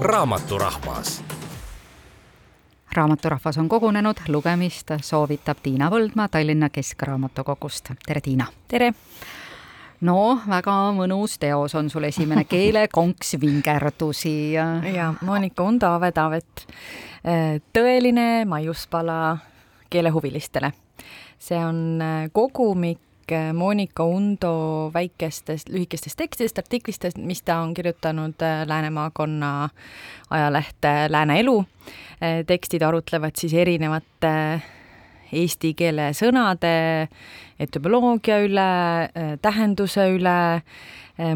Raamaturahvas raamaturahvas on kogunenud, lugemist soovitab Tiina Võldmaa Tallinna Keskraamatukogust. tere, Tiina! tere! no väga mõnus teos on sul esimene keelekonks vingerdusi. ja Monika Undo-Avedavet, tõeline maiuspala keelehuvilistele. see on kogumik Monika Undo väikestest lühikestest tekstidest, artiklistest, mis ta on kirjutanud Lääne maakonna ajalehte Lääne Elu. tekstid arutlevad siis erinevate eesti keele sõnade etümoloogia üle, tähenduse üle,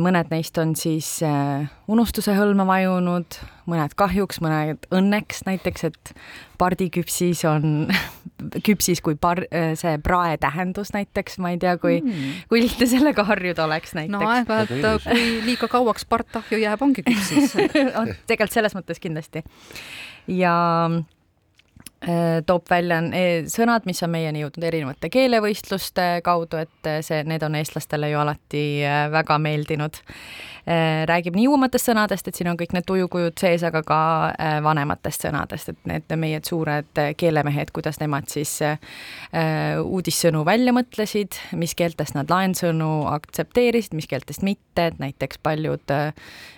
mõned neist on siis äh, unustuse hõlma vajunud, mõned kahjuks, mõned õnneks, näiteks et pardiküpsis on küpsis kui par-, äh, see prae tähendus näiteks, ma ei tea, kui mm., kui lihtne sellega harjuda oleks näiteks. no aeg-ajalt, kui liiga kauaks partahju jääb, ongi küpsis tegelikult selles mõttes kindlasti. ja Äh, toob välja e, sõnad, mis on meieni jõudnud erinevate keelevõistluste kaudu, et äh, see, need on eestlastele ju alati äh, väga meeldinud. Räägib nii uuematest sõnadest, et siin on kõik need tujukujud sees, aga ka vanematest sõnadest, et need meie suured keelemehed, kuidas nemad siis uudissõnu välja mõtlesid, mis keeltest nad laensõnu aktsepteerisid, mis keeltest mitte, et näiteks paljud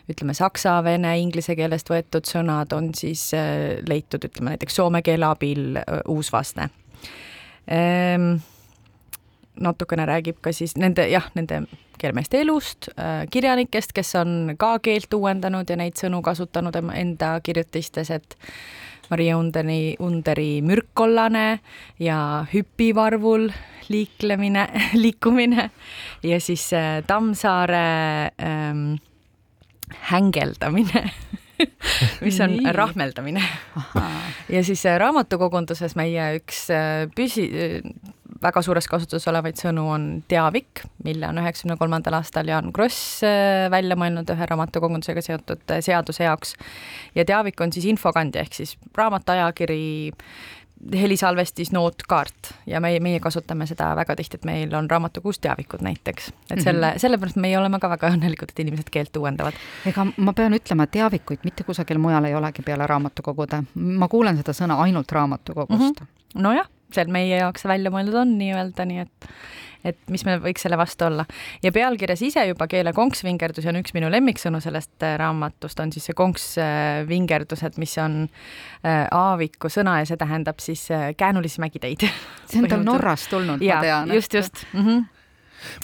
ütleme, saksa, vene, inglise keelest võetud sõnad on siis leitud, ütleme näiteks soome keele abil uusvastne ehm,. natukene räägib ka siis nende jah, nende keelemeeste elust, kirjanikest, kes on ka keelt uuendanud ja neid sõnu kasutanud enda kirjutistes, et Maria Underi, Underi mürkkollane ja hüpivarvul liiklemine, liikumine ja siis Tammsaare ähm, hängeldamine mis on Nii. rahmeldamine. ja siis äh, raamatukogunduses meie üks äh, püsi, äh, väga suures kasutuses olevaid sõnu on teavik, mille on üheksakümne kolmandal aastal Jaan Kross välja mõelnud ühe raamatukogundusega seotud seaduse jaoks. ja teavik on siis infokandja ehk siis raamat, ajakiri, helisalvestis, noot, kaart ja meie, meie kasutame seda väga tihti, et meil on raamatukogus teavikud näiteks, et selle, mhm. sellepärast meie oleme ka väga õnnelikud, et inimesed keelt uuendavad. ega ma pean ütlema, teavikuid mitte kusagil mujal ei olegi peale raamatukogude, ma kuulen seda sõna ainult raamatukogust mm. -hmm. nojah, see meie jaoks välja mõeldud on nii-öelda, nii et et mis meil võiks selle vastu olla. ja pealkirjas ise juba keele konksvingerdus on üks minu lemmiksõnu sellest äh, raamatust, on siis see konksvingerdused, mis on äh, aaviku sõna ja see tähendab siis äh, käänulisi mägiteid. see on tal Norrast tulnud, ma tean. just, just mm. -hmm.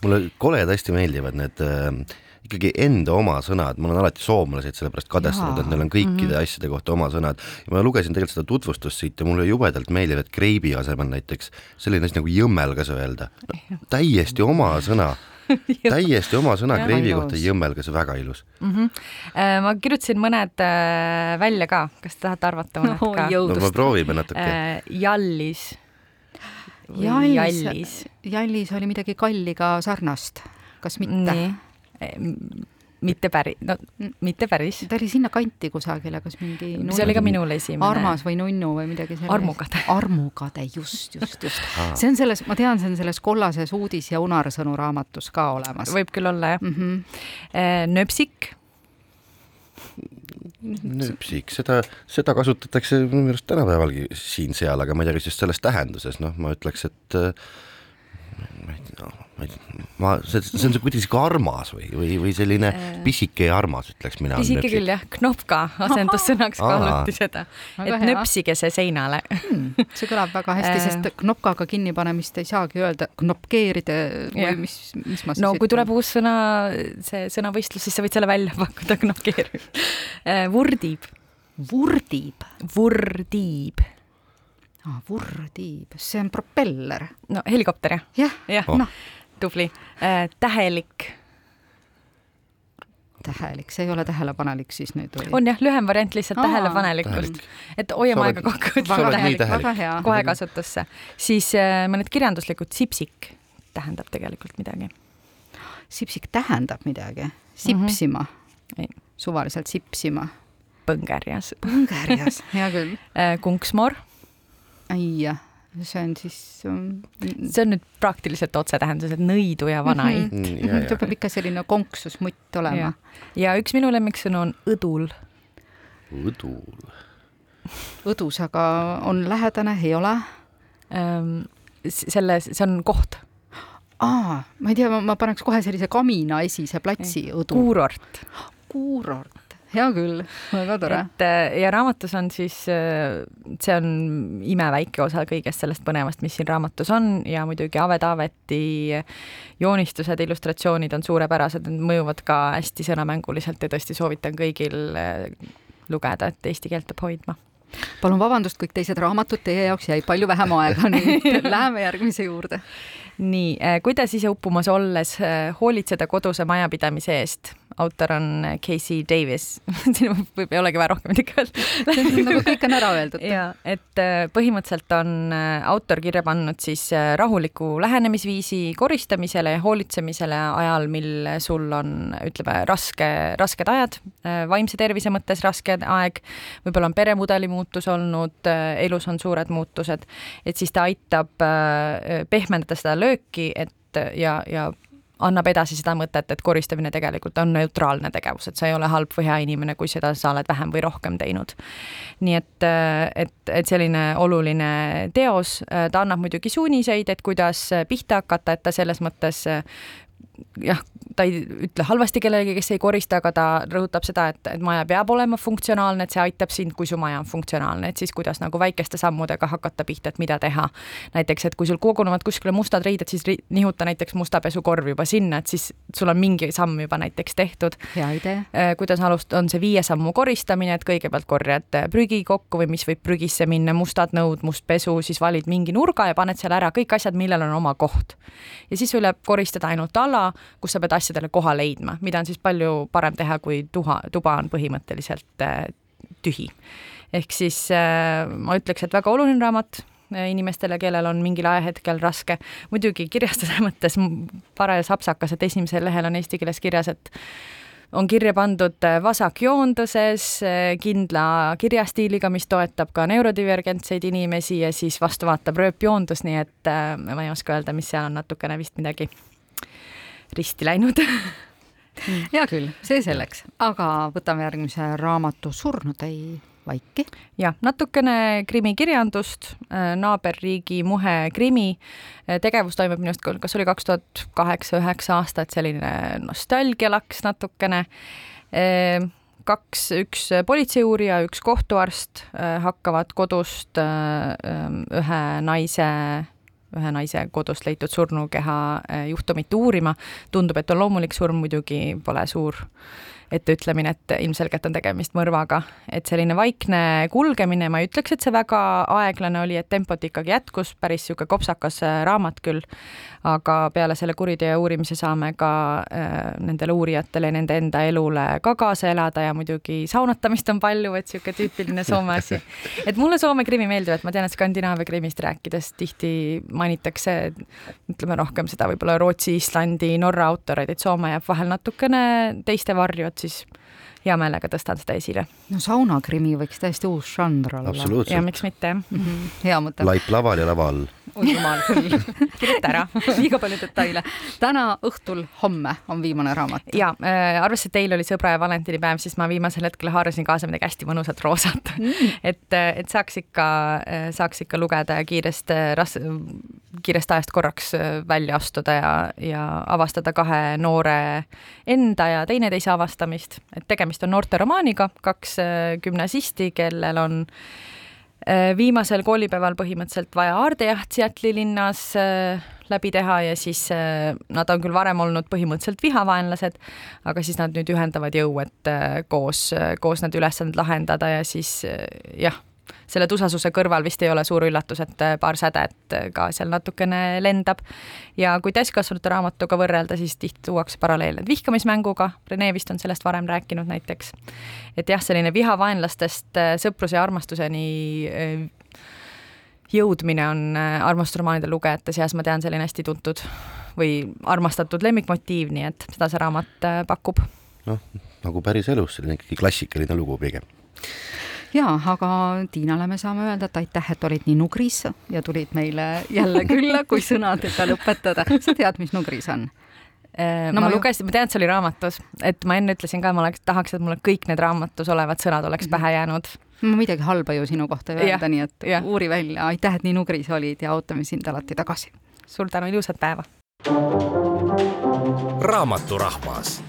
mulle koledasti meeldivad need äh, ikkagi enda oma sõnad, ma olen alati soomlaseid sellepärast kadestanud, et neil on kõikide mm -hmm. asjade kohta oma sõnad ja ma lugesin tegelikult seda tutvustust siit ja mulle jubedalt meeldib, et kreibi asemel näiteks selline asi nagu jõmmelgas öelda no,. täiesti oma sõna täiesti oma sõna kreivi kohta jõmmelgas, väga ilus mm. -hmm. ma kirjutasin mõned äh, välja ka, kas te tahate arvata mõned no, ka? no me proovime natuke. Äh, jallis. jallis, jallis oli midagi kalliga sarnast, kas mitte? Mitte päris, no mitte päris. ta oli sinnakanti kusagile, kas mingi nunnu, see oli ka minul esimene. armas või nunnu või midagi sellist. armukade. armukade, just, just, just. see on selles, ma tean, see on selles kollases uudis- ja unarsõnu raamatus ka olemas. võib küll olla, jah mm. -hmm. nööpsik. nööpsik, seda, seda kasutatakse minu meelest tänapäevalgi siin-seal, aga ma ei tea, kas just selles tähenduses, noh, ma ütleks, et äh, ma ei tea, ma, see, see on kuidagi sihuke armas või, või, või selline äh. pisike ja armas, ütleks mina. pisike küll jah, knopka asendussõnaks kaaluti seda, et nöpsige see seinale hmm,. see kõlab väga hästi, äh. sest knopkaga kinnipanemist ei saagi öelda, knopkeerida või ja. mis, mis ma siis no kui ütlen? tuleb uus sõna, see sõnavõistlus, siis sa võid selle välja pakkuda, knopkeerib. Äh, vurdib. vurdib? Vurdiib ah,. vurdiib, see on propeller. no helikopter jah? jah ja. oh., noh tubli äh,. tähelik. tähelik, see ei ole tähelepanelik siis nüüd või? on jah, lühem variant lihtsalt Aa, tähelepanelikult, et hoiame aega kokku, kohe kasutusse. siis äh, mõned kirjanduslikud, sipsik tähendab tegelikult midagi. sipsik tähendab midagi, sipsima mm, -hmm. suvaliselt sipsima. põngerjas. põngerjas, hea küll äh,. kunksmoor. Jah see on siis um.... see on nüüd praktiliselt otsetähenduses, et nõidu ja vanaid mm. -hmm. see peab ikka selline konksusmutt olema. ja üks minu lemmiksõnu on õdul. õdul. õdus aga on lähedane, ei ole? Ehm, selle, see on koht. aa, ma ei tea, ma paneks kohe sellise kamina esise platsi õdu. kuurort. kuurort hea küll, väga tore. et äh, ja raamatus on siis, äh, see on imeväike osa kõigest sellest põnevast, mis siin raamatus on ja muidugi Ave Taaveti joonistused, illustratsioonid on suurepärased, need mõjuvad ka hästi sõnamänguliselt ja tõesti soovitan kõigil äh, lugeda, et eesti keelt peab hoidma palun vabandust, kõik teised raamatud, teie jaoks jäi palju vähem aega, et läheme järgmise juurde. nii, kuidas ise uppumas olles hoolitseda koduse majapidamise eest? autor on Casey Davis siin võib, ei olegi vaja rohkem midagi öelda nagu kõik on ära öeldud. ja, et äh, põhimõtteliselt on äh, autor kirja pannud siis äh, rahuliku lähenemisviisi koristamisele ja hoolitsemisele ajal, mil sul on, ütleme, raske, rasked ajad, vaimse tervise mõttes raske aeg, võib-olla on peremudeli muutus olnud, elus on suured muutused, et siis ta aitab pehmendada seda lööki, et ja, ja annab edasi seda mõtet, et koristamine tegelikult on neutraalne tegevus, et sa ei ole halb või hea inimene, kui seda sa oled vähem või rohkem teinud. nii et, et, et selline oluline teos, ta annab muidugi suuniseid, et kuidas pihta hakata, et ta selles mõttes jah, ta ei ütle halvasti kellelegi, kes ei korista, aga ta rõhutab seda, et, et maja peab olema funktsionaalne, et see aitab sind, kui su maja on funktsionaalne, et siis kuidas nagu väikeste sammudega hakata pihta, et mida teha. näiteks, et kui sul kogunevad kuskile mustad riided, siis ri nihuta näiteks musta pesukorv juba sinna, et siis sul on mingi samm juba näiteks tehtud. hea idee. Äh, kuidas alust-, on see viie sammu koristamine, et kõigepealt korjad prügi kokku või mis võib prügisse minna, mustad nõud, must pesu, siis valid mingi nurga ja paned seal ära kõik asjad, millel on oma koht. ja siis tuleb koristada ainult ala, kus sa pead asjadele koha leidma, mida on siis palju parem teha, kui tuha, tuba on põhimõtteliselt äh, tühi. ehk siis äh, ma ütleks, et väga oluline raamat äh, inimestele, kellel on mingil ajahetkel raske. muidugi kirjastuse mõttes parajas apsakas, et esimesel lehel on eesti keeles kirjas, et on kirja pandud vasakjoonduses kindla kirjastiiliga, mis toetab ka neurodivergentseid inimesi ja siis vastu vaatab rööpjoondus, nii et ma ei oska öelda, mis seal on natukene vist midagi risti läinud. Hea küll, see selleks, aga võtame järgmise raamatu Surnud ei vaiki. jah, natukene krimikirjandust, äh, naaberriigi Muhe krimi, äh, tegevus toimub minu arust, kas oli kaks tuhat kaheksa-üheksa aasta, et selline nostalgialaks natukene. Äh, kaks, üks politseiuurija, üks kohtuarst hakkavad kodust ühe naise ühe naise kodust leitud surnukeha eh, juhtumit uurima. tundub, et on loomulik surm, muidugi pole suur etteütlemine, et ilmselgelt on tegemist mõrvaga, et selline vaikne kulgemine, ma ei ütleks, et see väga aeglane oli, et tempot ikkagi jätkus, päris niisugune kopsakas äh, raamat küll, aga peale selle kuriteo uurimise saame ka äh, nendele uurijatele, nende enda elule ka kaasa elada ja muidugi saunatamist on palju, et niisugune tüüpiline Soome asi. et mulle Soome krimi meeldivad, ma tean, et Skandinaavia krimist rääkides tihti mainitakse, ütleme rohkem seda võib-olla Rootsi, Islandi, Norra autoreid, et Soome jääb vahel natukene teiste varju, et siis hea meelega tõstan seda esile. no saunakrimi võiks täiesti uus žanr olla. ja miks mitte mm. -hmm. hea mõte. laip laval ja lava all. oi jumal küll kirjuta ära liiga palju detaile. täna õhtul, homme on viimane raamat. ja äh, arvestades, et teil oli sõbra ja valentinipäev, siis ma viimasel hetkel haarasin kaasa midagi hästi mõnusat roosat mm. et, äh, et saaks ikka, äh, saaks ikka lugeda ja kiirest äh, kiirest ajast korraks välja astuda ja, ja avastada kahe noore enda ja teineteise avastamist, et tegemist tegemist on noorteromaaniga, kaks äh, gümnasisti, kellel on äh, viimasel koolipäeval põhimõtteliselt vaja aardejaht Seattle'i linnas äh, läbi teha ja siis nad on küll varem olnud põhimõtteliselt vihavaenlased, aga siis nad nüüd ühendavad jõu, et koos, koos need ülesanded lahendada ja siis jah selle tusasuse kõrval vist ei ole suur üllatus, et äh, paar sädet äh, ka seal natukene lendab. ja kui täiskasvanute raamatuga võrrelda, siis tihti tuuakse paralleele vihkamismänguga, Rene vist on sellest varem rääkinud näiteks. et jah, selline viha vaenlastest äh, sõpruse ja armastuseni jõudmine on armastusromaanide lugejate seas, ma tean, selline hästi tuntud või armastatud lemmikmotiiv, nii et seda see raamat pakub. noh, nagu päriselus, selline ikkagi klassikaline lugu pigem jaa, aga Tiinale me saame öelda, et aitäh, et olid nii nugris ja tulid meile jälle külla, kui sõnadega lõpetada. sa tead, mis nugris on? no, No ma ma lugesin, ma tean, et see oli raamatus, et ma enne ütlesin ka, ma oleks, tahaks, et mulle kõik need raamatus olevad sõnad oleks Mhm. pähe jäänud. ma midagi halba ju sinu kohta ei öelda, nii et jah. uuri välja, aitäh, et nii nugris olid ja ootame sind alati tagasi. suur tänu, ilusat päeva! raamaturahvas